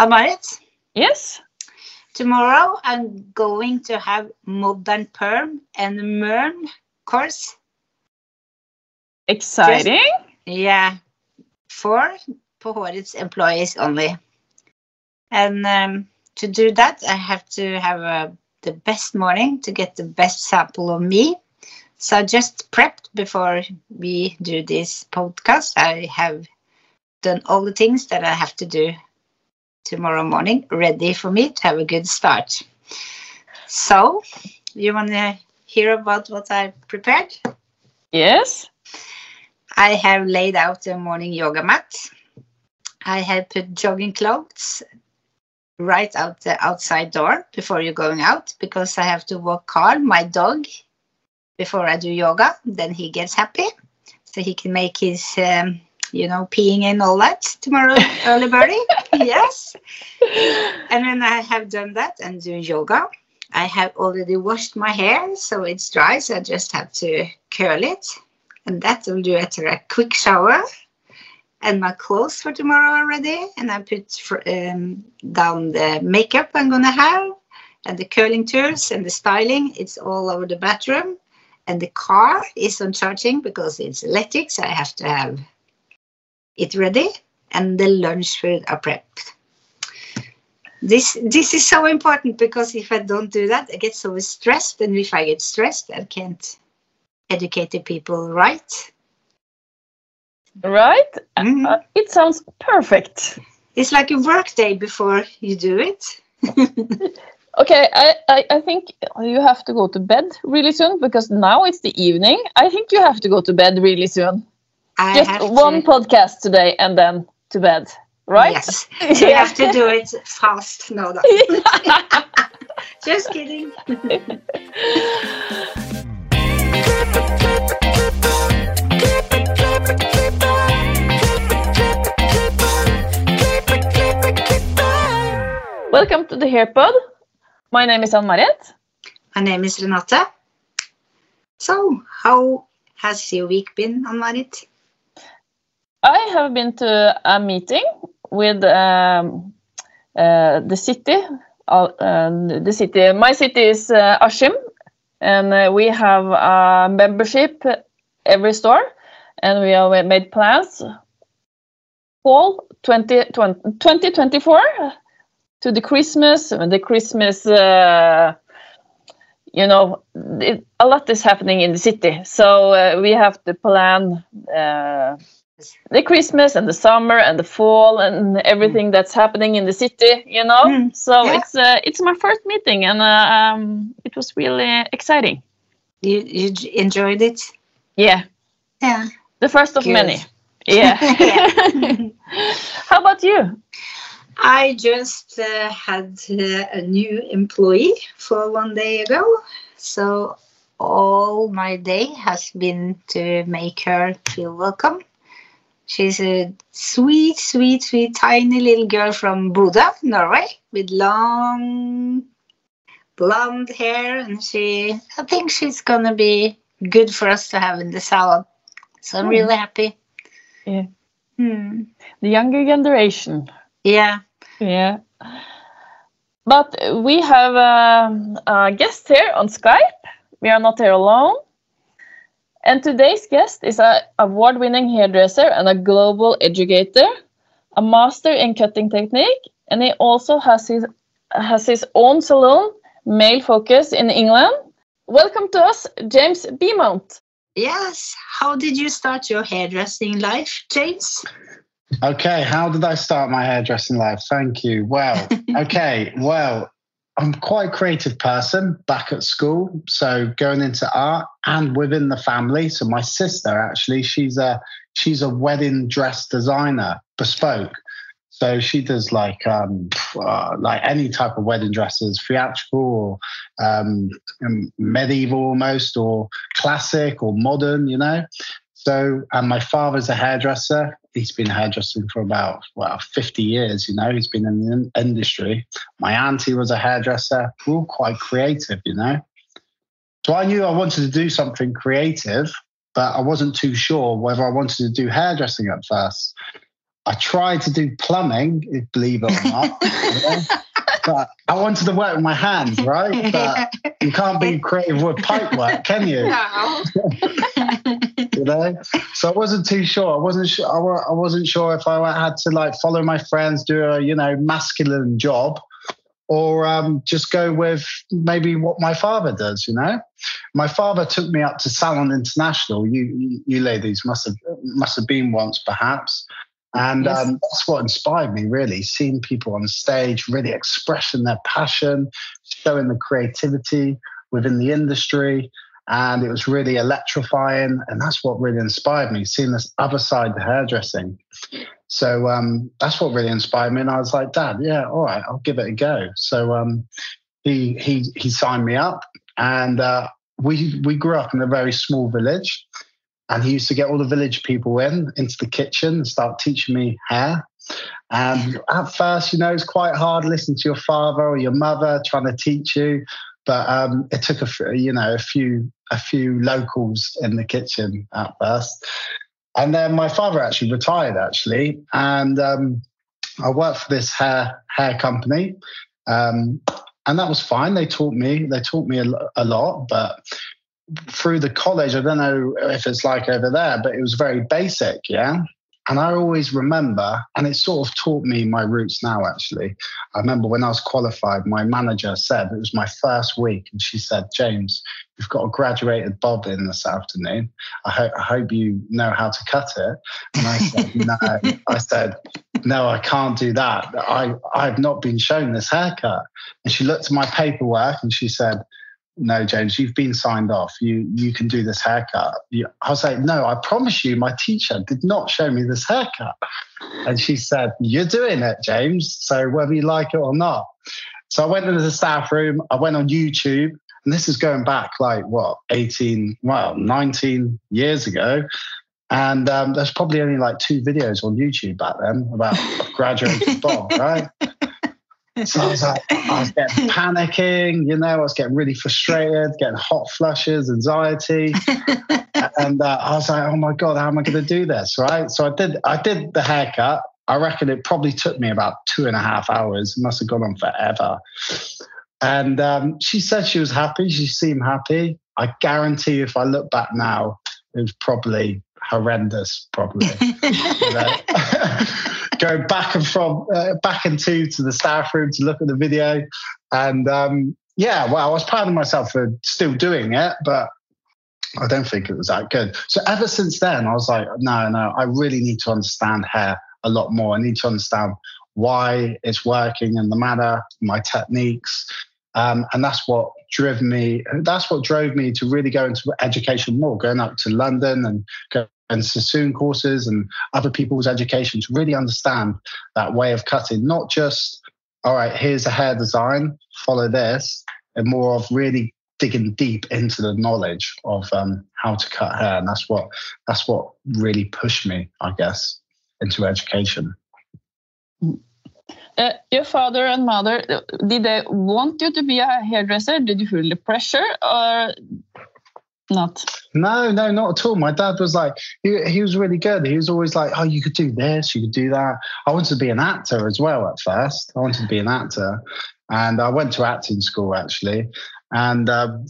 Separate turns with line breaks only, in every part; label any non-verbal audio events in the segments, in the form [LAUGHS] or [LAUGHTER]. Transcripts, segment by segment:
Ann-Marit,
Yes.
tomorrow I'm going to have modern perm and merm course.
Exciting.
Yeah, for på hårets employees only. And um, to do that, I have to have uh, the best morning to get the best sample of me. So I just prepped before we do this podcast. I have done all the things that I have to do tomorrow morning, ready for me to have a good start. So, you want to hear about what I prepared?
Yes.
I have laid out a morning yoga mat. I have put jogging clothes right out the outside door before you're going out because I have to walk Carl, my dog, before I do yoga. Then he gets happy, so he can make his, um, you know, peeing and all that tomorrow, early birdie. [LAUGHS] yes. And then I have done that and do yoga, I have already washed my hair, so it's dry. So I just have to curl it, and that will do after a quick shower and my clothes for tomorrow already. And I put fr- um, down the makeup I'm gonna have, and the curling tools and the styling. It's all over the bathroom, and the car is on charging because it's electric, so I have to have it ready. And the lunch food are prepped. This this is so important because if I don't do that, I get so stressed, and if I get stressed, I can't educate the people right.
Right.
Mhm.
Uh, it sounds perfect.
It's like a work day before you do it. [LAUGHS]
Okay, I, I, I think you have to go to bed really soon because now it's the evening. I think you have to go to bed really soon.
I
Just
have
one
to,
podcast today and then to bed, right?
Yes, [LAUGHS] you
Yeah.
have to do it fast. No, no. [LAUGHS] just kidding.
Welcome to the HairPod. My name is Ann-Marit.
My name is Renate. So, how has your week been, Ann-Marit?
I have been to a meeting with um, uh, the city. Uh, uh, the city. My city is uh, and uh, we have a membership every store, and we have made plans fall 20, 2024 to the Christmas, the Christmas. Uh, you know, it, a lot is happening in the city, so we have to plan. The Christmas and the summer and the fall and everything that's happening in the city, you know.
Mm,
So
yeah.
it's uh, it's my first meeting and uh, um, it was really exciting.
You you enjoyed it?
Yeah,
Yeah.
the first of
Good.
many. [LAUGHS] Yeah.
Yeah. [LAUGHS]
How about you?
I just uh, had uh, a new employee for one day ago. So all my day has been to make her feel welcome. She's a sweet, sweet, sweet, tiny little girl from Bodø, Norway, with long blonde hair, and she, I think she's gonna be good for us to have in the salon. So I'm
Hmm.
really happy.
Yeah.
Hmm.
The younger generation.
Yeah.
Yeah. But we have um, a guest here on Skype. We are not here alone. And today's guest is an award winning hairdresser and a global educator, a master in cutting technique, and he also has his, has his own salon, Male Focus, in England. Welcome to us, James Beaumont.
Yes. How did you start your hairdressing life, James?
Okay, how did I start my hairdressing life? Thank you. Well, [LAUGHS] okay, well, I'm quite a creative person back at school, so going into art and within the family. So my sister actually, she's a she's a wedding dress designer, bespoke. So she does like um uh, like any type of wedding dresses, theatrical or um, medieval almost, or classic or modern, you know. So, and my father's a hairdresser. He's been hairdressing for about, well, 50 years, you know, he's been in the in- industry. My auntie was a hairdresser. We're all quite creative, you know. So I knew I wanted to do something creative, but I wasn't too sure whether I wanted to do hairdressing at first. I tried to do plumbing, believe it or not. [LAUGHS] but I wanted to work with my hands, right? But you can't be [LAUGHS] creative with pipe work, can you?
No. [LAUGHS]
you know? So i wasn't too sure. I wasn't sure I wasn't sure if i had to like follow my friends do a you know masculine job or um, just go with maybe what my father does you know? My father took me up to salon international you you, ladies must have must have been once perhaps. And
Yes.
um, that's what inspired me really seeing people on stage really expressing their passion showing the creativity within the industry and it was really electrifying and that's what really inspired me seeing this other side of hairdressing. So um, that's what really inspired me and i was like dad yeah all right i'll give it a go. So um, he he he signed me up and uh, we we grew up in a very small village and he used to get all the village people in into the kitchen and start teaching me hair. And at first you know it's quite hard listening to your father or your mother trying to teach you but um, it took a you know a few a few locals in the kitchen at first. And then my father actually retired actually. And um, i worked for this hair hair company. Um, and that was fine. They taught me they taught me a, a lot. But through the college i don't know if it's like over there but it was very basic yeah and I always remember, and it sort of taught me my roots now, actually. I remember when I was qualified, my manager said, it was my first week, and she said, James, you've got a graduated bob in this afternoon. I, ho- I hope you know how to cut it. And I said, [LAUGHS] no. I said, no, I can't do that. I, I've not been shown this haircut. And she looked at my paperwork and she said, no, James, you've been signed off. You you can do this haircut. You, I was like, no, I promise you, my teacher did not show me this haircut. And she said, you're doing it, James. So whether you like it or not. So I went into the staff room. I went on YouTube, and this is going back like what 18, well, 19 years ago. And um, there's probably only like two videos on YouTube back then about [LAUGHS] graduated Bob, right? So I was like, I was getting [LAUGHS] panicking, you know, I was getting really frustrated, getting hot flushes, anxiety. [LAUGHS] and uh, I was like, oh my God, how am I going to do this? Right. So I did, I did the haircut. I reckon it probably took me about two and a half hours. It must have gone on forever. And um, she said she was happy. She seemed happy. I guarantee you, if I look back now, it was probably horrendous, probably. [LAUGHS] go back and from uh, back and two to the staff room to look at the video. And um, yeah well i was proud of myself for still doing it but i don't think it was that good. So ever since then i was like no no i really need to understand hair a lot more. I need to understand why it's working and the manner my techniques um, and that's what drove me that's what drove me to really go into education more going up to london and go and Sassoon courses and other people's education to really understand that way of cutting, not just, all right, here's a hair design, follow this, and more of really digging deep into the knowledge of um, how to cut hair. And that's what that's what really pushed me, I guess, into education.
Uh, your father and mother, did they want you to be a hairdresser? Did you feel the pressure or not?
No, no, not at all. My dad was like, he, he was really good. He was always like, oh, you could do this, you could do that. I wanted to be an actor as well at first. I wanted to be an actor. And I went to acting school actually. And um,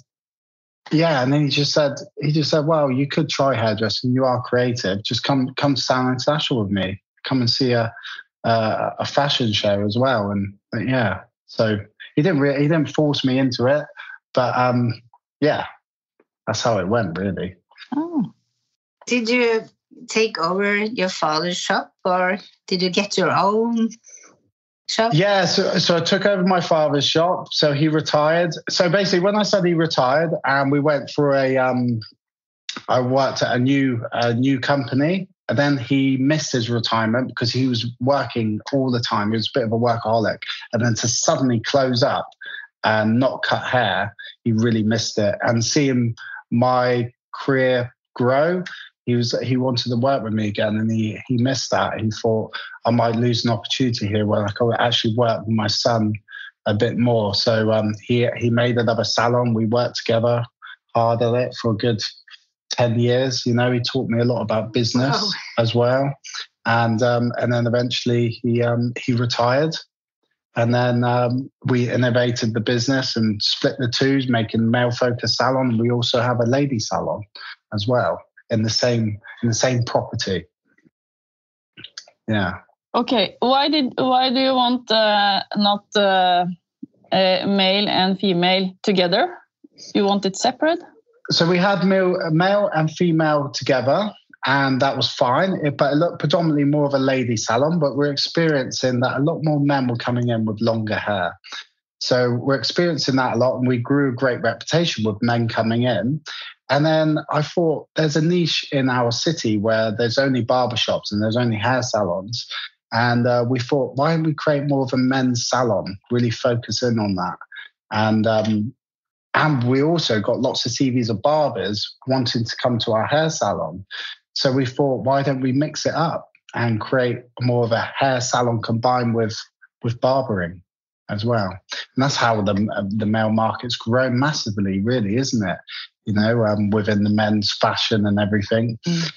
yeah, and then he just said, he just said, well, you could try hairdressing. You are creative. Just come, come to Salon International with me. Come and see a, a, a fashion show as well. And uh, yeah, so he didn't really, he didn't force me into it, but um, yeah, that's how it went really.
Oh.
Did you take over your father's shop or did you get your own shop?
Yeah, so, so I took over my father's shop. So he retired. So basically, when I said he retired, and we went for a, um, I worked at a new a new company, and then he missed his retirement because he was working all the time. He was a bit of a workaholic, and then to suddenly close up and not cut hair, he really missed it. And seeing my career grow, he was he wanted to work with me again, and he he missed that. He thought I might lose an opportunity here where I could actually work with my son a bit more. So um, he he made another salon. We worked together hard at it for a good ten years. You know, he taught me a lot about business
Wow.
as well. and um, and then eventually he um, he retired, and then um, we innovated the business and split the two, making male focused salon. We also have a lady salon as well in the same in the same property. Yeah.
Okay. Why did why do you want uh, not uh, uh, male and female together? You want it separate?
So we had male, male and female together, and that was fine. It, but it looked predominantly more of a lady salon. But we're experiencing that a lot more men were coming in with longer hair. So we're experiencing that a lot, and we grew a great reputation with men coming in. And then I thought there's a niche in our city where there's only barbershops and there's only hair salons. And uh, we thought, why don't we create more of a men's salon, really focus in on that? And um, and we also got lots of CVs of barbers wanting to come to our hair salon. So we thought, why don't we mix it up and create more of a hair salon combined with with barbering as well? And that's how the the male market's grown massively, really, isn't it? You know, um, within the men's fashion and everything. Mm.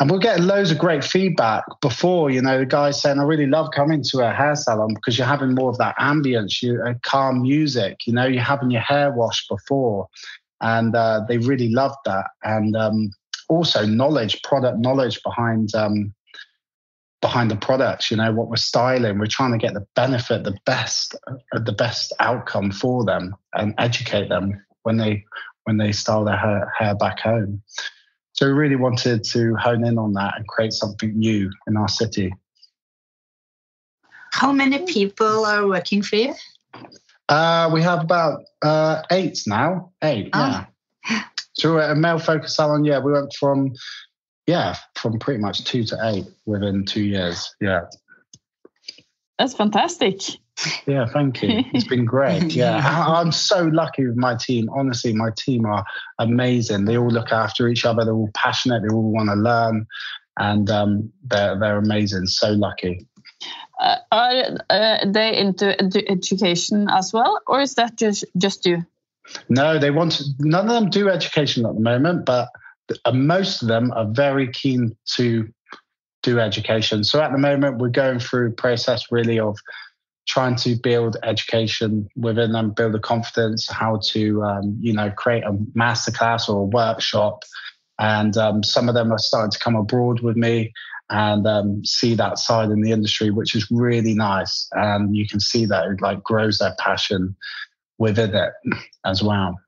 And we're getting loads of great feedback before, you know, the guys saying, I really love coming to a hair salon because you're having more of that ambience, you uh, calm music, you know, you're having your hair washed before. And uh, they really loved that. And um, also knowledge, product knowledge behind um, behind the products, you know, what we're styling. We're trying to get the benefit, the best, uh, the best outcome for them and educate them when they when they style their hair, hair back home. So we really wanted to hone in on that and create something new in our city.
How many people are working for you?
Uh, we have about uh, eight now. Eight, oh. yeah. So we're a male focus salon. Yeah, we went from yeah from pretty much two to eight within two years. Yeah.
That's fantastic.
Yeah, thank you. It's been great. [LAUGHS] Yeah, I'm so lucky with my team. Honestly, my team are amazing. They all look after each other. They're all passionate. They all want to learn, and um, they're they're amazing. So lucky.
Uh, are uh, they into education as well, or is that just just you?
No, they want to, none of them do education at the moment, but uh, most of them are very keen to do education. So at the moment, we're going through a process really of trying to build education within them, build the confidence, how to, um, you know, create a masterclass or a workshop. And um, some of them are starting to come abroad with me and um, see that side in the industry, which is really nice. And you can see that it like grows their passion within it as well.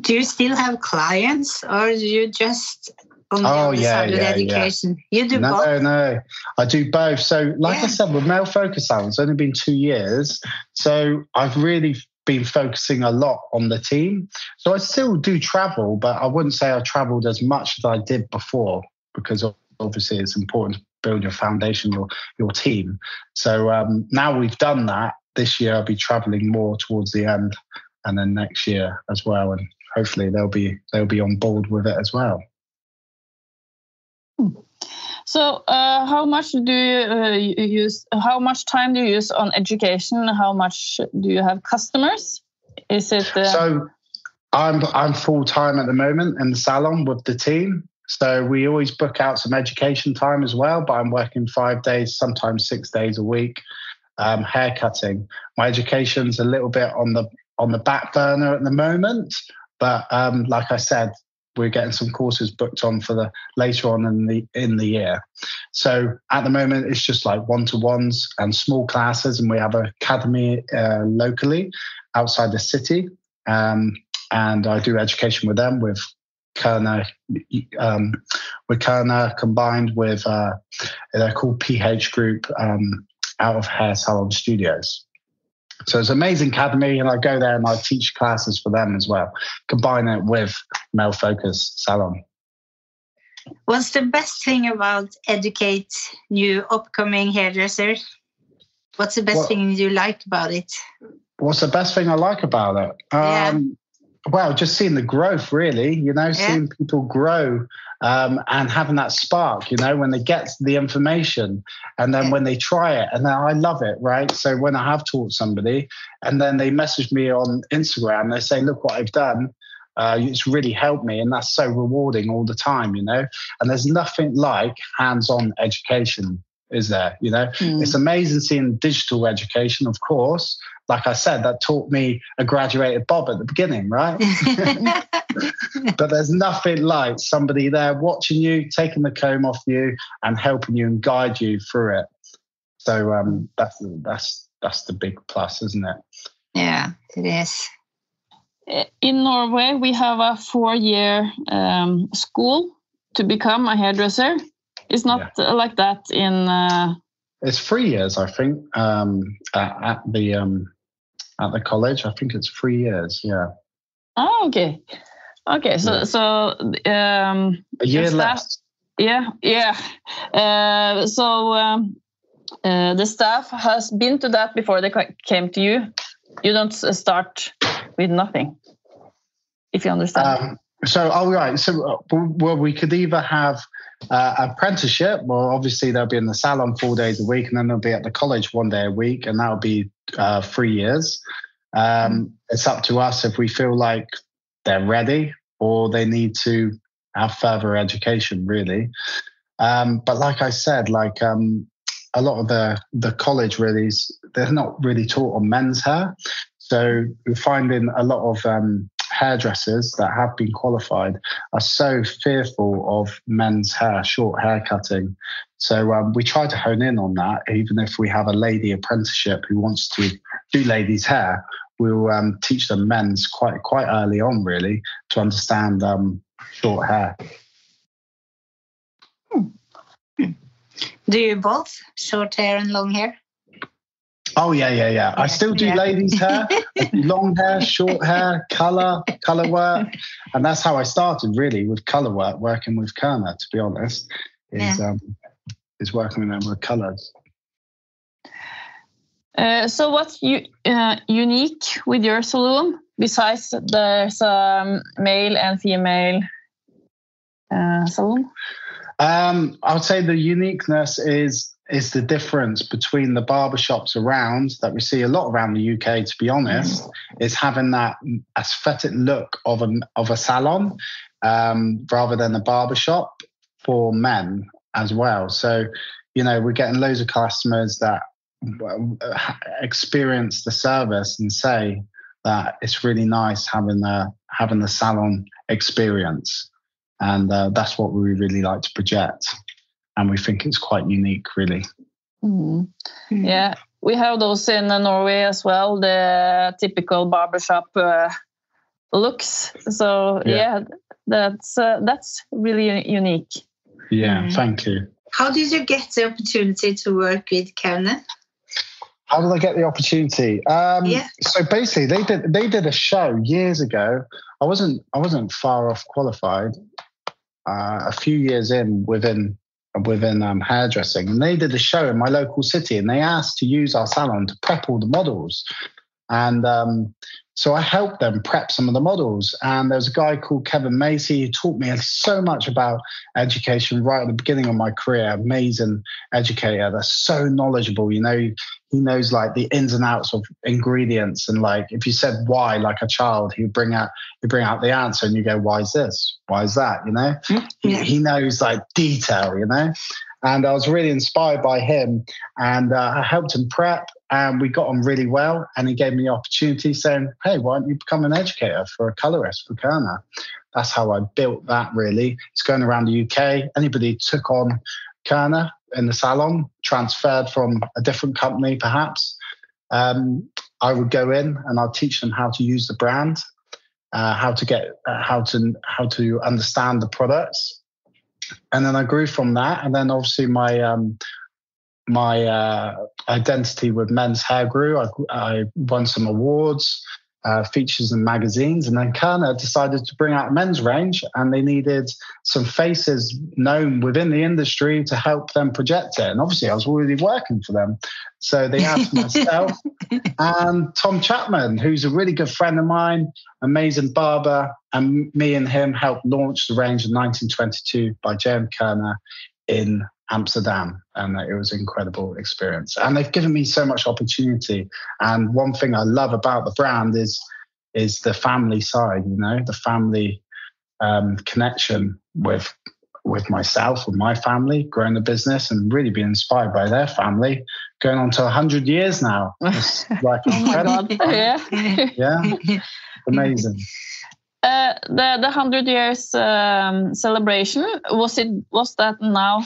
Do you still have clients or do you just on the oh, other yeah, side with yeah, education. Yeah. You do
no,
both?
No, no. I do both. So, like. I said, with Male Focus Salon, it's only been two years. So, I've really been focusing a lot on the team. So, I still do travel, but I wouldn't say I traveled as much as I did before because obviously it's important to build your foundation, your, your team. So, um, now we've done that. This year, I'll be traveling more towards the end and then next year as well. And hopefully, they'll be they'll be on board with it as well.
So, uh, how much do you uh, use? How much time do you use on education? How much do you have customers? Is it uh...
so? I'm I'm full time at the moment in the salon with the team. So we always book out some education time as well. But I'm working five days, sometimes six days a week, um, hair cutting. My education's a little bit on the on the back burner at the moment. But um, like I said, we're getting some courses booked on for the later on in the in the year. So at the moment, it's just like one to ones and small classes, and we have an academy uh, locally outside the city, um, and I do education with them with Keune, um, with Keune combined with uh, they're called PH Group um, out of Hair Salon Studios. So it's Amazing Academy, and I go there and I teach classes for them as well, combine it with Male Focus Salon.
What's the best thing about educate new upcoming hairdressers? What's the best what, thing you like about it?
What's the best thing I like about it? Um, yeah well, just seeing the growth, really, you know, yeah. seeing people grow um, and having that spark, you know, when they get the information and then yeah. when they try it. And then I love it, right? So when I have taught somebody and then they message me on Instagram, they say, look what I've done. Uh, it's really helped me, and that's so rewarding all the time, you know. And there's nothing like hands-on education, is there? You know,
Mm.
it's amazing seeing digital education, of course. Like I said, that taught me a graduated Bob at the beginning, right? [LAUGHS] [LAUGHS] but there's nothing like somebody there watching you, taking the comb off you, and helping you and guide you through it. So um, that's that's that's the big plus, isn't it?
yeah, it is.
In Norway, we have a four-year um, school to become a hairdresser. It's not uh, like that in. Uh,
It's three years, I think, um, at, at the um, at the college. I think it's three years. Yeah,
oh, okay, okay. So,
Yeah.
so um,
a year less.
yeah, yeah. Uh, so um, uh, the staff has been to that before they came to you. You don't start with nothing, if you understand.
Um, so, oh right. So, uh, well, we could either have uh, apprenticeship, or obviously they'll be in the salon four days a week, and then they'll be at the college one day a week, and that'll be uh, three years. Um, it's up to us if we feel like they're ready or they need to have further education, really. Um, but like I said, like um, a lot of the the college really is they're not really taught on men's hair. So we're finding a lot of um, hairdressers that have been qualified are so fearful of men's hair, short hair cutting. So um, we try to hone in on that. Even if we have a lady apprenticeship who wants to do ladies' hair, we'll um, teach them men's quite quite early on, really, to understand um, short hair.
Do you both short hair and long hair?
Oh yeah, yeah, yeah. I still do
Yeah.
ladies' hair, long hair, [LAUGHS] short hair, color, color work, and that's how I started really with color work, working with Keune. To be honest, is um, is working with them with colors.
Uh, so what's u- uh, unique with your saloon besides there's um, male and female uh, saloon?
Um, I would say the uniqueness is is the difference between the barbershops around that we see a lot around the UK. To be honest, is having that aesthetic look of a of a salon um, rather than a barbershop for men as well. So, you know, we're getting loads of customers that uh, experience the service and say that it's really nice having the having the salon experience and uh, that's what we really like to project and we think it's quite unique really.
Mm.
Yeah, we have those in uh, Norway as well, the typical barbershop uh, looks. So
Yeah.
yeah, that's uh, that's really unique.
Yeah
Mm.
thank you
How did you get the opportunity to work with Keune?
how did i get the opportunity um,
Yeah.
so basically they did they did a show years ago i wasn't i wasn't far off qualified uh, a few years in within within um, hairdressing and they did a show in my local city and they asked to use our salon to prep all the models and um, so I helped them prep some of the models. And there was a guy called Kevin Macy who taught me so much about education right at the beginning of my career. Amazing educator. They're so knowledgeable. You know, he knows like the ins and outs of ingredients. And like if you said why, like a child, he'd bring out he'd bring out the answer and you go, why is this? Why is that? You know? He, he knows like detail, you know? And I was really inspired by him and uh, I helped him prep and we got on really well. And he gave me the opportunity saying, Hey, why don't you become an educator for a colorist for Keune? That's how I built that really. It's going around the UK. Anybody took on Keune in the salon, transferred from a different company perhaps, um, I would go in and I'd teach them how to use the brand, uh, how to get, uh, how to, how to understand the products. And then I grew from that. And then obviously my, um, my uh, identity with men's hair grew. I, I won some awards, uh, features in magazines, and then Keune decided to bring out a men's range, and they needed some faces known within the industry to help them project it. And obviously, I was already working for them, so they asked [LAUGHS] myself and Tom Chapman, who's a really good friend of mine, amazing barber, and me and him helped launch the range in 1922 by J.M. Keune in Amsterdam, and it was an incredible experience. And they've given me so much opportunity. And one thing I love about the brand is is the family side. You know, the family um, connection with with myself, with my family, growing the business, and really being inspired by their family. Going on to hundred years now. [LAUGHS] It's like
Oh
incredible. [LAUGHS]
Yeah.
Yeah, amazing. [LAUGHS]
Uh, the the hundred years um, celebration was it was that now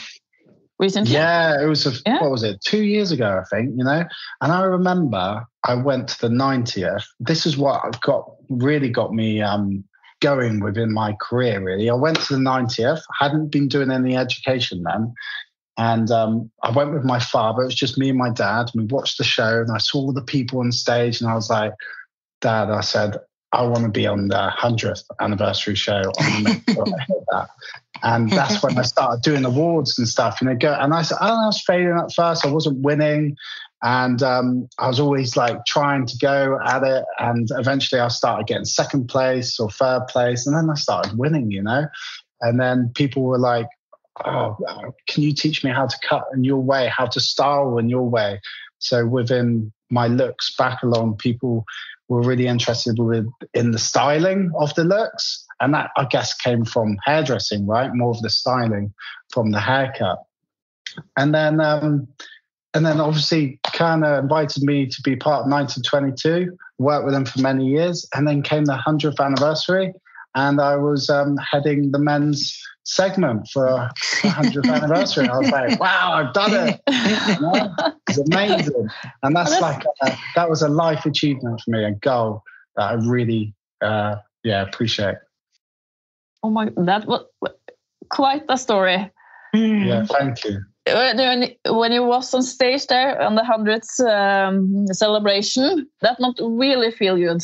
recently?
Yeah, it was a,
Yeah.
what was it? Two years ago, I think. You know, and I remember I went to the 90th. This is what got really got me um, going within my career. Really, I went to the 90th. Hadn't been doing any education then, and um, I went with my father. It was just me and my dad. We watched the show, and I saw all the people on stage, and I was like, Dad, I said. I want to be on the 100th anniversary show. I want to I hit that. And that's when I started doing awards and stuff. You know, go and I said I was failing at first. I wasn't winning, and um, I was always like trying to go at it. And eventually, I started getting second place or third place, and then I started winning. You know, and then people were like, "Oh, can you teach me how to cut in your way, how to style in your way?" So within my looks back along, people were really interested with in the styling of the looks. And that i guess came from hairdressing right? More of the styling from the haircut. And then um and then obviously Keune invited me to be part of 1922 worked with them for many years and then came the 100th anniversary and i was um, heading the men's segment for the 100th anniversary i was like [LAUGHS] wow i've done it you know? It's amazing, and that's
That's-
like a, that was a life achievement for me, a goal that I really, uh, yeah, appreciate.
Oh my, that was quite a story.
Mm.
Yeah, thank you.
When when you was on stage there on the hundredth um, celebration, that must really feel good.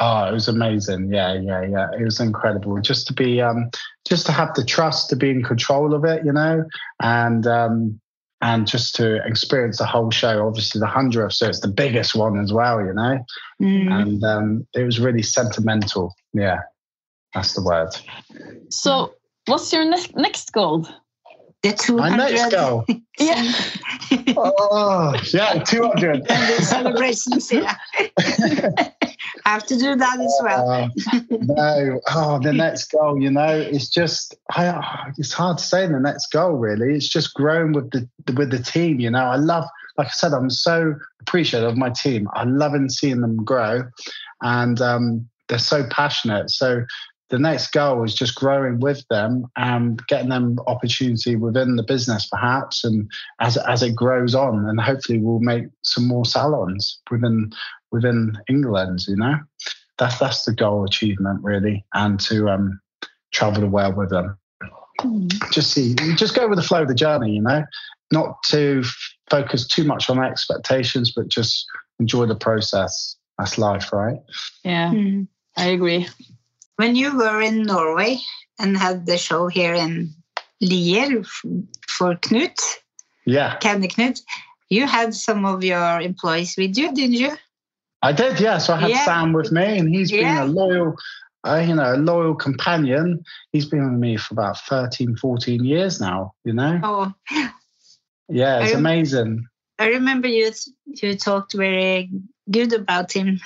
Oh, it was amazing. Yeah, yeah, yeah. It was incredible. Just to be, um, just to have the trust to be in control of it, you know, and um, and just to experience the whole show. Obviously, the hundredth, so it's the biggest one as well, you know.
Mm.
And um, it was really sentimental. Yeah, that's the word.
So, what's your next next goal?
The 200
My next goal. [LAUGHS]
Yeah.
Oh, yeah, two hundred. [LAUGHS]
and the celebrations, yeah. [LAUGHS] I have to do that as well.
Uh, no, oh, the [LAUGHS] next goal, you know, it's just, I, it's hard to say the next goal, really. It's just grown with the with the team, you know. I love, like I said, I'm so appreciative of my team. I love in seeing them grow, and um, they're so passionate. So the next goal is just growing with them and getting them opportunity within the business, perhaps, and as as it grows on, and hopefully we'll make some more salons within within England. You know, that's that's the goal achievement really, and to um, travel the world with them. Just see, just go with the flow of the journey. You know, not to f- focus too much on expectations, but just enjoy the process. That's life, right?
Yeah,
Mm.
I agree.
When you were in Norway and had the show here in Lier for Knut,
Yeah,
Candy Knut, you had some of your employees with you, didn't you?
I did. Yeah, so I had
Yeah.
Sam with me, and he's been a loyal, uh, you know, a loyal companion. He's been with me for about 13, 14 years now. You know,
Oh,
yeah, it's
I-
amazing.
I remember you you talked very good about him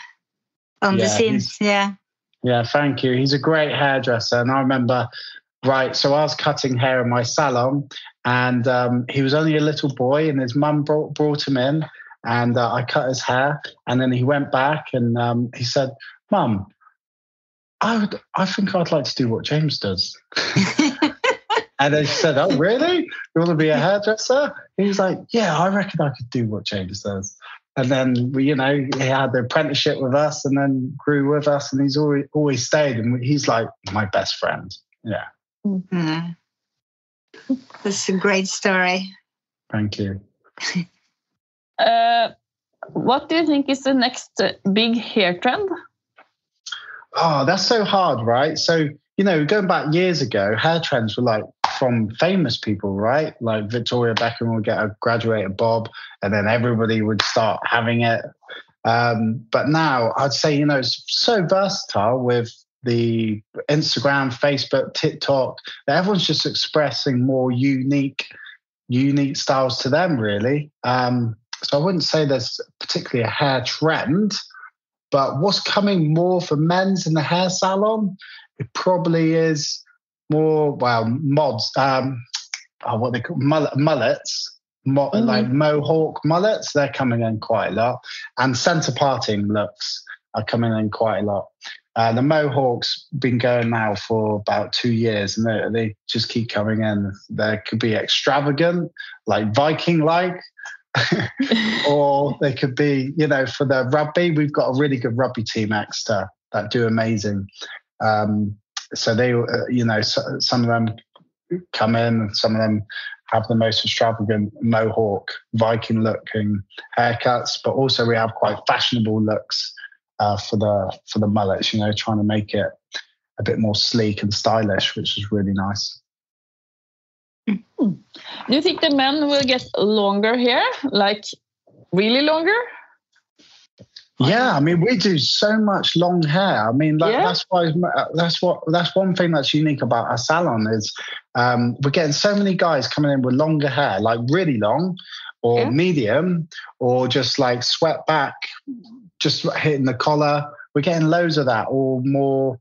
on the
Yeah,
scenes. Yeah.
Yeah, thank you. He's a great hairdresser. And I remember, right, so I was cutting hair in my salon and um, he was only a little boy and his mum brought, brought him in and uh, I cut his hair. And then he went back and um, he said, Mum, I, would, I think I'd like to do what James does. [LAUGHS] And then she said, Oh, really? You want to be a hairdresser? He was like, Yeah, I reckon I could do what James does. And then, we, you know, he had the apprenticeship with us and then grew with us. And he's always, always stayed. And he's like my best friend. Yeah.
Mm. That's a great story.
Thank you. [LAUGHS]
Uh, what do you think is the next uh, big hair trend?
Oh, that's so hard, right? So, you know, going back years ago, hair trends were like from famous people, right? Like Victoria Beckham would get a graduated bob and then everybody would start having it. Um, but now I'd say, you know, it's so versatile with the Instagram, Facebook, TikTok, everyone's just expressing more unique, unique styles to them, really. Um, so I wouldn't say there's particularly a hair trend, But what's coming more for men's in the hair salon? It probably is more well mods. Um, oh, what they call mullet, mullets. Mo-
Mhm.
Like mohawk mullets, they're coming in quite a lot, and centre parting looks are coming in quite a lot. Uh, the mohawks been going now for about two years, and they, they just keep coming in. They could be extravagant, like Viking-like, [LAUGHS] or they could be, you know, for the rugby. We've got a really good rugby team, Exeter, that do amazing. Um, so they, uh, you know, so, some of them come in, and some of them have the most extravagant mohawk, Viking-looking haircuts, but also we have quite fashionable looks uh, for the for the mullets. You know, trying to make it a bit more sleek and stylish, which is really nice.
Do you think the men will get longer hair, like really longer?
Yeah, I mean, we do so much long hair. I mean, that,
Yeah.
that's why that's what that's one thing that's unique about our salon is um, we're getting so many guys coming in with longer hair, like really long, or
Yeah.
medium, or just like swept back, just hitting the collar. We're getting loads of that, or more,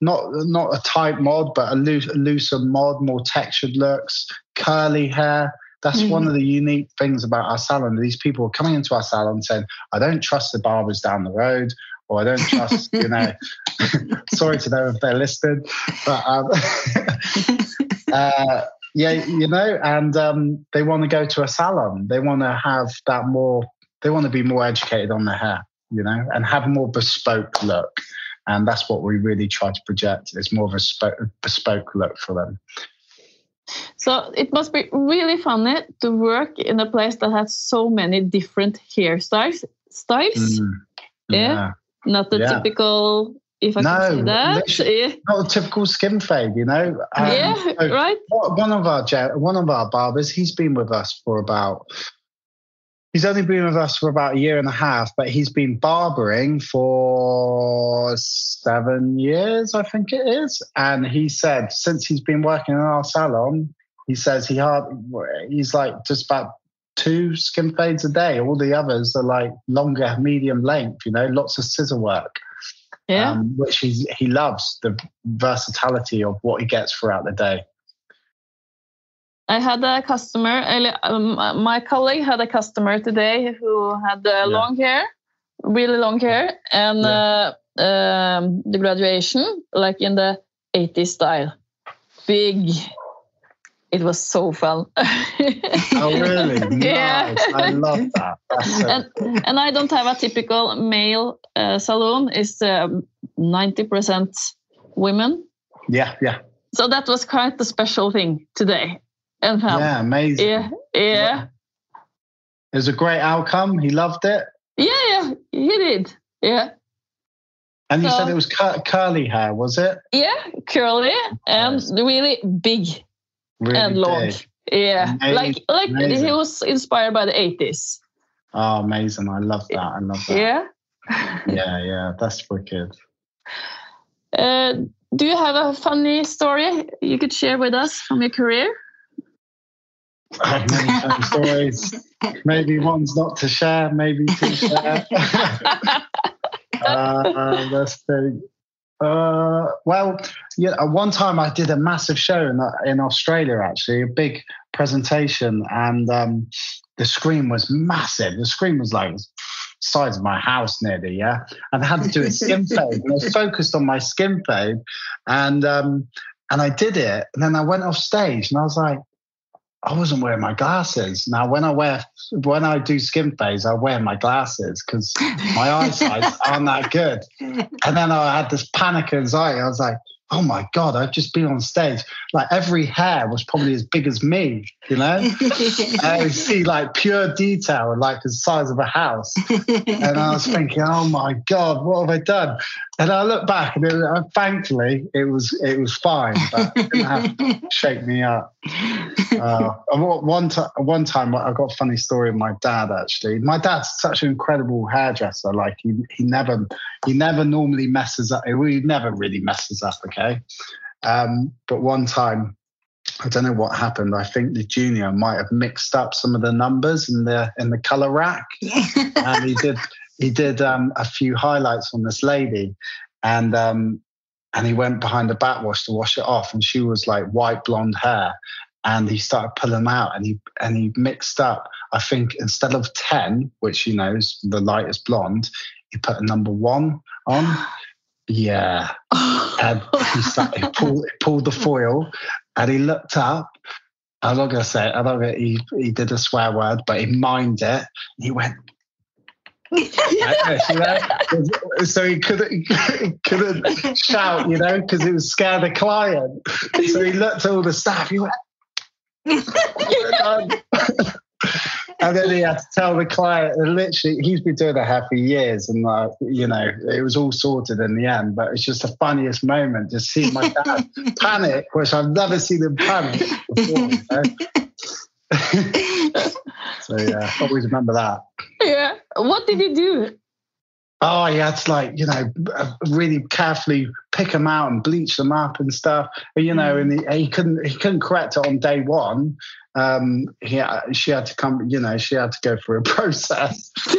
not not a tight mod, but a loose, a looser mod, more textured looks, curly hair. That's one of the unique things about our salon. These people are coming into our salon saying, "I don't trust the barbers down the road." Or I don't trust, you know. [LAUGHS] sorry to know if they're listed, but um, [LAUGHS] uh, yeah, you know, and um, they want to go to a salon. They want to have that more. They want to be more educated on their hair, you know, and have a more bespoke look. And that's what we really try to project. It's more of a bespoke look for them.
So it must be really funny to work in a place that has so many different hairstyles. Styles,
Mm,
Yeah. not the
Yeah.
typical. If I
No,
can say that, yeah,
Not a typical skin fade, you know. Um,
yeah,
so
right.
one of our one of our barbers, he's been with us for about. He's only been with us for about a year and a half, but he's been barbering for seven years, I think it is. And he said since he's been working in our salon, he says he hard he's like just about two skin fades a day. All the others are like longer, medium length. You know, lots of scissor work
Yeah,
um, which he's, he loves the versatility of what he gets throughout the day.
I had a customer. Um, my colleague had a customer today who had uh, long hair, really long hair, and uh, um, the graduation like in the 80s style, big. It was so fun.
Oh, really? [LAUGHS]
Yeah.
I love that. [LAUGHS]
And and I don't have a typical male uh, salon. It's um, ninety percent women.
yeah, yeah,
So that was quite a special thing today. And um,
yeah, amazing.
yeah, yeah,
It was a great outcome. He loved it.
yeah, yeah, he did. Yeah,
And you
So-
said it was cur- curly hair, was it?
yeah, curly and
Nice.
really big
Really
and long.
big.
Yeah,
Amazing,
like like
amazing.
he was inspired by the eighties.
Oh, amazing. I love that. I love that.
Yeah.
yeah, yeah. That's wicked.
Uh, do you have a funny story you could share with us from your career?
I [LAUGHS] have many fun stories. Maybe one's not to share, maybe to share. [LAUGHS] uh, let's think. Uh, well, yeah. at One time I did a massive show in in Australia, actually, a big presentation, and um, the screen was massive. The screen was like the size of my house nearly, yeah. And I had to do a skin [LAUGHS] fade, and I was focused on my skin fade, and um, and I did it, and then I went off stage, and I was like. I wasn't wearing my glasses. Now, when I wear when I do skin fades, I wear my glasses because my [LAUGHS] eyesight aren't that good. And then I had this panic anxiety. I was like, oh my God, I've just been on stage. Like every hair was probably as big as me, you know? [LAUGHS] I see like pure detail, like the size of a house. And I was thinking, oh my God, what have I done? And I look back and it, uh, thankfully it was it was fine, but it didn't have to [LAUGHS] shake me up. Uh, and one- one, ti- one time I got a funny story of my dad actually. My dad's such an incredible hairdresser. Like he, he never he never normally messes up. He never really messes up, okay? Um, but one time, I don't know what happened. I think the junior might have mixed up some of the numbers in the in the color rack, and he did he did um, a few highlights on this lady, and um, and he went behind the backwash to wash it off, and she was like white blonde hair, and he started pulling them out, and he and he mixed up. I think instead of ten, which you know is the lightest blonde, he put a number one on. [SIGHS] Yeah, [LAUGHS] and he, started, he pulled he pulled the foil, and he looked up. I'm not gonna say it. I don't know. He he did a swear word, but he mimed it. He went so he couldn't, [LAUGHS] he couldn't shout, you know, because it would scare the client. So he looked at all the staff. He went, [LAUGHS] and then he had to tell the client. And literally, he's been doing the hair for years, and like, you know, it was all sorted in the end. But it's just the funniest moment, just seeing my dad [LAUGHS] panic, which I've never seen him panic before. You know? [LAUGHS] so yeah, always remember that.
Yeah. What did you do?
Oh, yeah, it's like you know really carefully pick them out and bleach them up and stuff. You know, mm. and he, he, couldn't he couldn't correct it on day one. Um, he she had to come. You know, she had to go through a [LAUGHS] process. [LAUGHS]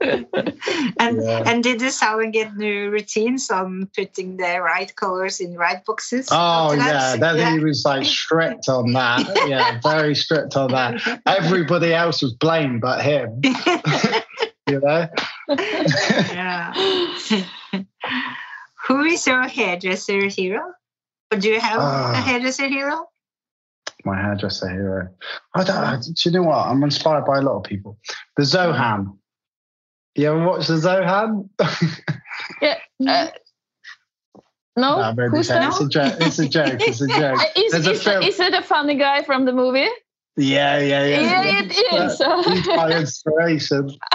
and yeah. and did the salon get new routines on putting the right colors in right boxes?
Oh yeah, then yeah. he was like strict on that. yeah, [LAUGHS] very strict on that. Everybody else was blamed but him. [LAUGHS] you know.
yeah. Who is your hairdresser hero? Or do you have uh, a ah. hairdresser hero?
My hairdresser hero. I don't. Do you know what? I'm inspired by a lot of people. The Zohan. You ever watched the Zohan? [LAUGHS]
yeah. Uh, no,
no Who's that? It's a joke. It's a joke. It's a [LAUGHS] joke.
is, is, a is it a funny guy from the movie?
Yeah, yeah, yeah.
Yeah, it is.
He's my inspiration. [LAUGHS]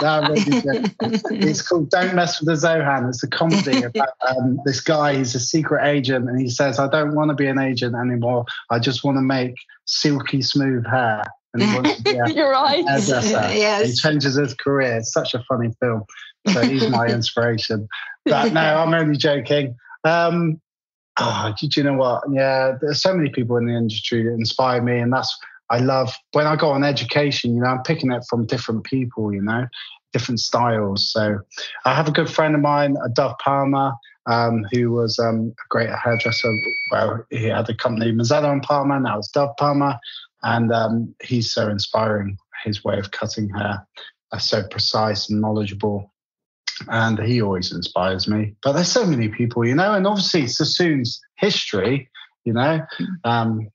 it's called Don't Mess with the Zohan. It's a comedy about um, this guy. He's a secret agent, and he says, "I don't want to be an agent anymore. I just want to make silky smooth hair."
And he wants to be a You're right. [LAUGHS]
Yes. He changes his career. It's such a funny film. So he's my [LAUGHS] inspiration. But no, [LAUGHS] I'm only joking. Um, oh, do you know what? Yeah, there's so many people in the industry that inspire me, and that's I love when I go on education. You know, I'm picking it from different people. You know, different styles. So I have a good friend of mine, Dove Palmer. Um, who was um, a great hairdresser. Well, he had a company, Mazzello and Palmer. Now it's Dove Palmer. And um, he's so inspiring, his way of cutting hair, uh, so precise and knowledgeable. And he always inspires me. But there's so many people, you know, and obviously Sassoon's history, you know, um,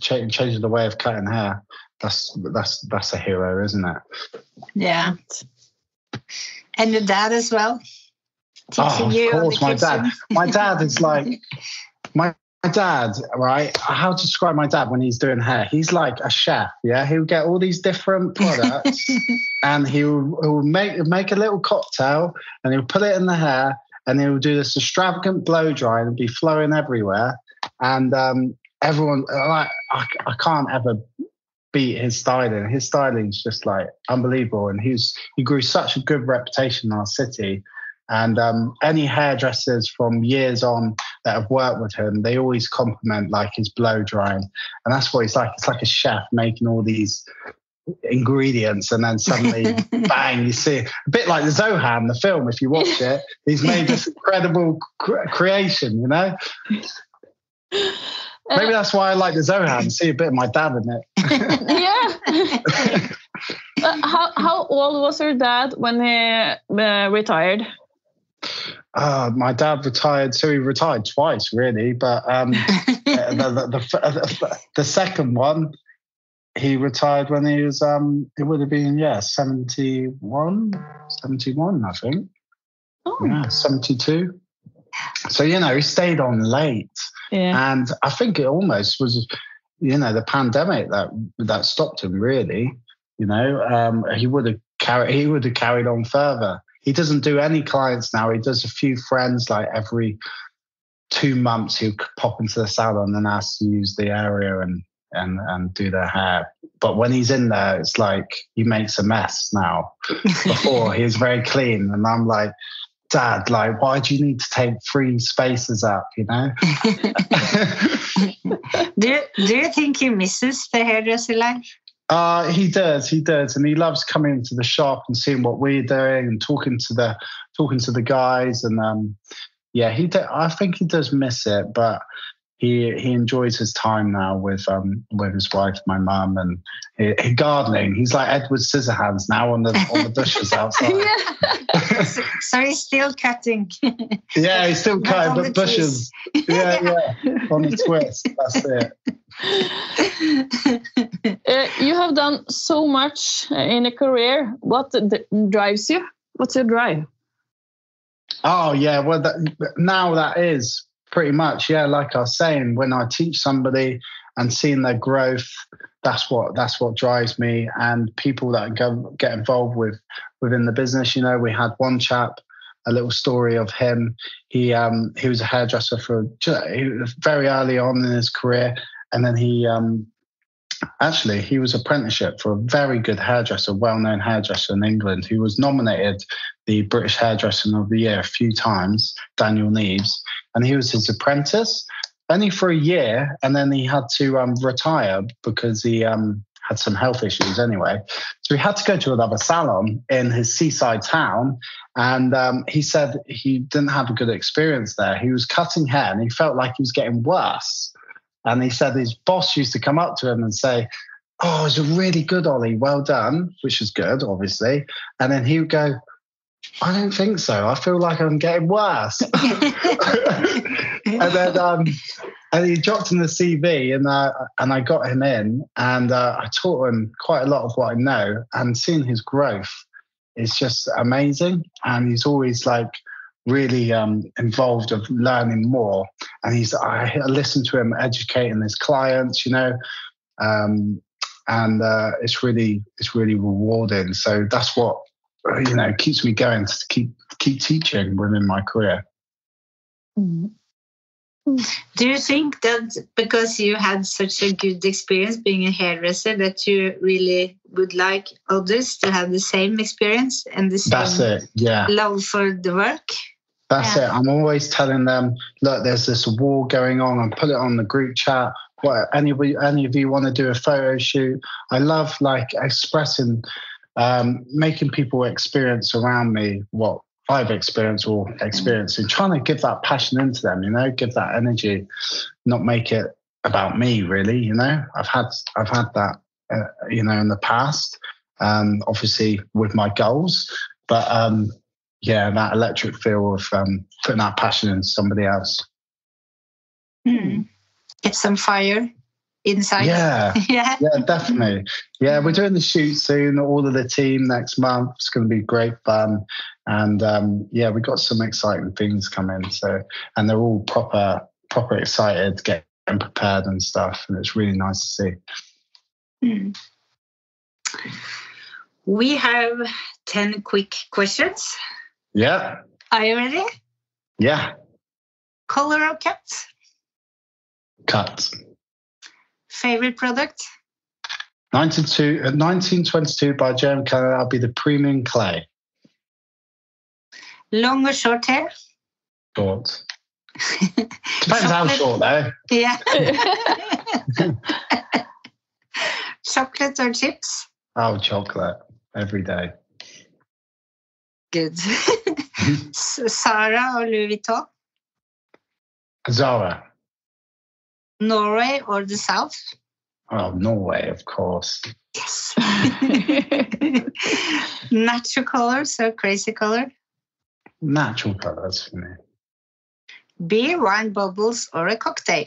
ch- changing the way of cutting hair. That's that's that's a hero, isn't it?
Yeah. And your dad as well.
Teaching oh, of course, my dad. My dad is like [LAUGHS] my my dad, right? How to describe my dad when he's doing hair? He's like a chef. Yeah, he'll get all these different products, [LAUGHS] and he'll, he'll make make a little cocktail, and he'll put it in the hair, and he'll do this extravagant blow dry and be flowing everywhere. And um, everyone, like, I, I can't ever beat his styling. His styling is just like unbelievable, and he's he grew such a good reputation in our city. And um, any hairdressers from years on that have worked with him, they always compliment like his blow drying. And that's what he's like. It's like a chef making all these ingredients and then suddenly [LAUGHS] bang you see it. a bit like the zohan the film if you watch it he's made this [LAUGHS] incredible cre- creation you know maybe that's why i like the zohan see a bit of my dad in
it [LAUGHS] yeah how, how old was your dad when he uh, retired
uh, my dad retired, so he retired twice, really. But um, [LAUGHS] the, the, the, the, second one, he retired when he was, um, it would have been, yeah, 71, 71, I think. Oh. Yeah, 72. So, you know, he stayed on late. Yeah. And I think it almost was, you know, the pandemic that that stopped him, really. You know, um, he would have carried he would have carried on further he doesn't do any clients now. He does a few friends like every two months. He'll pop into the salon and ask to use the area and and and do their hair. But when he's in there, it's like he makes a mess now. [LAUGHS] Before he was very clean, and I'm like, Dad, like, why do you need to take three spaces up? You know. [LAUGHS] [LAUGHS]
do you, Do you think he misses the hairdresser life?
Uh, he does, he does, and he loves coming to the shop and seeing what we're doing and talking to the talking to the guys. And um, yeah, he. Do, I think he does miss it, but he he enjoys his time now with um with his wife, my mum, and he, he gardening. He's like Edward Scissorhands now on the on the bushes [LAUGHS] outside.
yeah.
so, [LAUGHS] so he's still cutting.
yeah, he's still
Not
cutting
on
the
the
bushes. Yeah, [LAUGHS] yeah, on the twist. That's it.
Uh, you have done so much uh, in a career. What d- drives you? What's your drive?
Oh yeah, well that, now that is pretty much yeah. Like I was saying, when I teach somebody and seeing their growth, that's what that's what drives me. And people that go get involved with within the business. You know, we had one chap. A little story of him. He um, he was a hairdresser for very early on in his career, and then he um, actually he was apprenticeship for a very good hairdresser, well-known hairdresser in England, who was nominated the British Hairdresser of the Year a few times, Daniel Neves, and he was his apprentice only for a year, and then he had to um, retire because he um, had some health issues anyway. So he had to go to another salon in his seaside town, and um, he said he didn't have a good experience there. He was cutting hair, and he felt like he was getting worse. And he said his boss used to come up to him and say, Oh, it's a really good Ollie, well done, which is good, obviously. And then he would go, I don't think so. I feel like I'm getting worse. [LAUGHS] [LAUGHS] and then um, and he dropped in the CV, and uh, and I got him in, and uh, I taught him quite a lot of what I know, and seeing his growth is just amazing. And he's always like really um, involved of learning more, and he's I, I listen to him educating his clients, you know. Um, and uh, it's really it's really rewarding. So that's what you know keeps me going to keep keep teaching within my career. Mm-hmm.
Do you think that because you had such a good experience being a hairdresser that you really would like others to have the same experience and the same
That's it. Yeah.
love for the work?
That's
Yeah.
it. I'm always telling them, look, there's this war going on, and put it on the group chat. What any of any of you want to do a photo shoot? I love like expressing, um, making people experience around me what I've experienced or experiencing, trying to give that passion into them. You know, give that energy, not make it about me. Really, you know, I've had I've had that, uh, you know, in the past. Um, obviously with my goals, but um, yeah, that electric feel of um, putting that passion in somebody else.
Hmm. Get some fire inside.
Yeah, [LAUGHS]
yeah.
yeah, definitely. Yeah, we're doing the shoot soon. All of the team next month. It's going to be great fun, and um, yeah, we've got some exciting things coming. So, and they're all proper, proper excited, getting prepared and stuff, and it's really nice to see.
Hmm. We have 10 quick questions.
Yeah,
Are you ready?
yeah,
Color of cat?
cut.
Favorite product?
92, uh, 1922 by J.M. Keune. I'll be the premium clay.
Long or short hair?
Short. [LAUGHS] Depends how short though.
Yeah. [LAUGHS] [LAUGHS] Chocolate or chips?
Oh, chocolate every day.
Good. Zara or Louis Vuitton?
Zara.
Norway or the South?
Oh, Norway, of course.
Yes. [LAUGHS] Natural colors or crazy color?
Natural colours for me.
Beer, wine, bubbles, or a cocktail?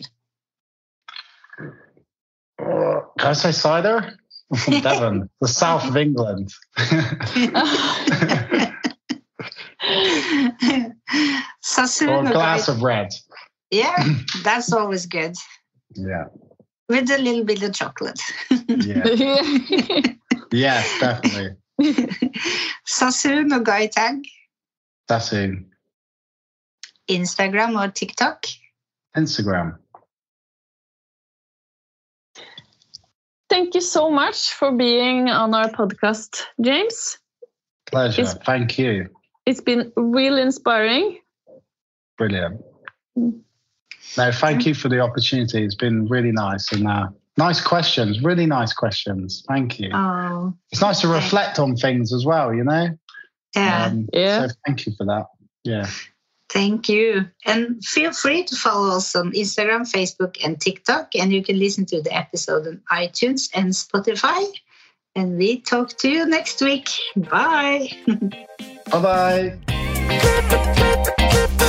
Oh, can I say cider? I'm [LAUGHS] from Devon, the south of England. [LAUGHS]
Sassoon
or a glass of red.
Yeah, that's always good.
Yeah,
With a little bit of chocolate.
yeah, [LAUGHS] yes, definitely.
Sassoon or guy tag?
That's in
Instagram or TikTok?
Instagram.
Thank you so much for being on our podcast, James.
Pleasure.
It's-
Thank you.
It's been really inspiring.
Brilliant. No, thank you for the opportunity. It's been really nice, and uh, Nice questions, really nice questions. Thank you.
Oh,
It's nice to reflect on things as well, you know?
yeah.
Um,
Yeah.
So thank you for that. Yeah.
Thank you. And feel free to follow us on Instagram, Facebook, and TikTok. And you can listen to the episode on iTunes and Spotify. And we talk to you next week. Bye. [LAUGHS]
Bye bye.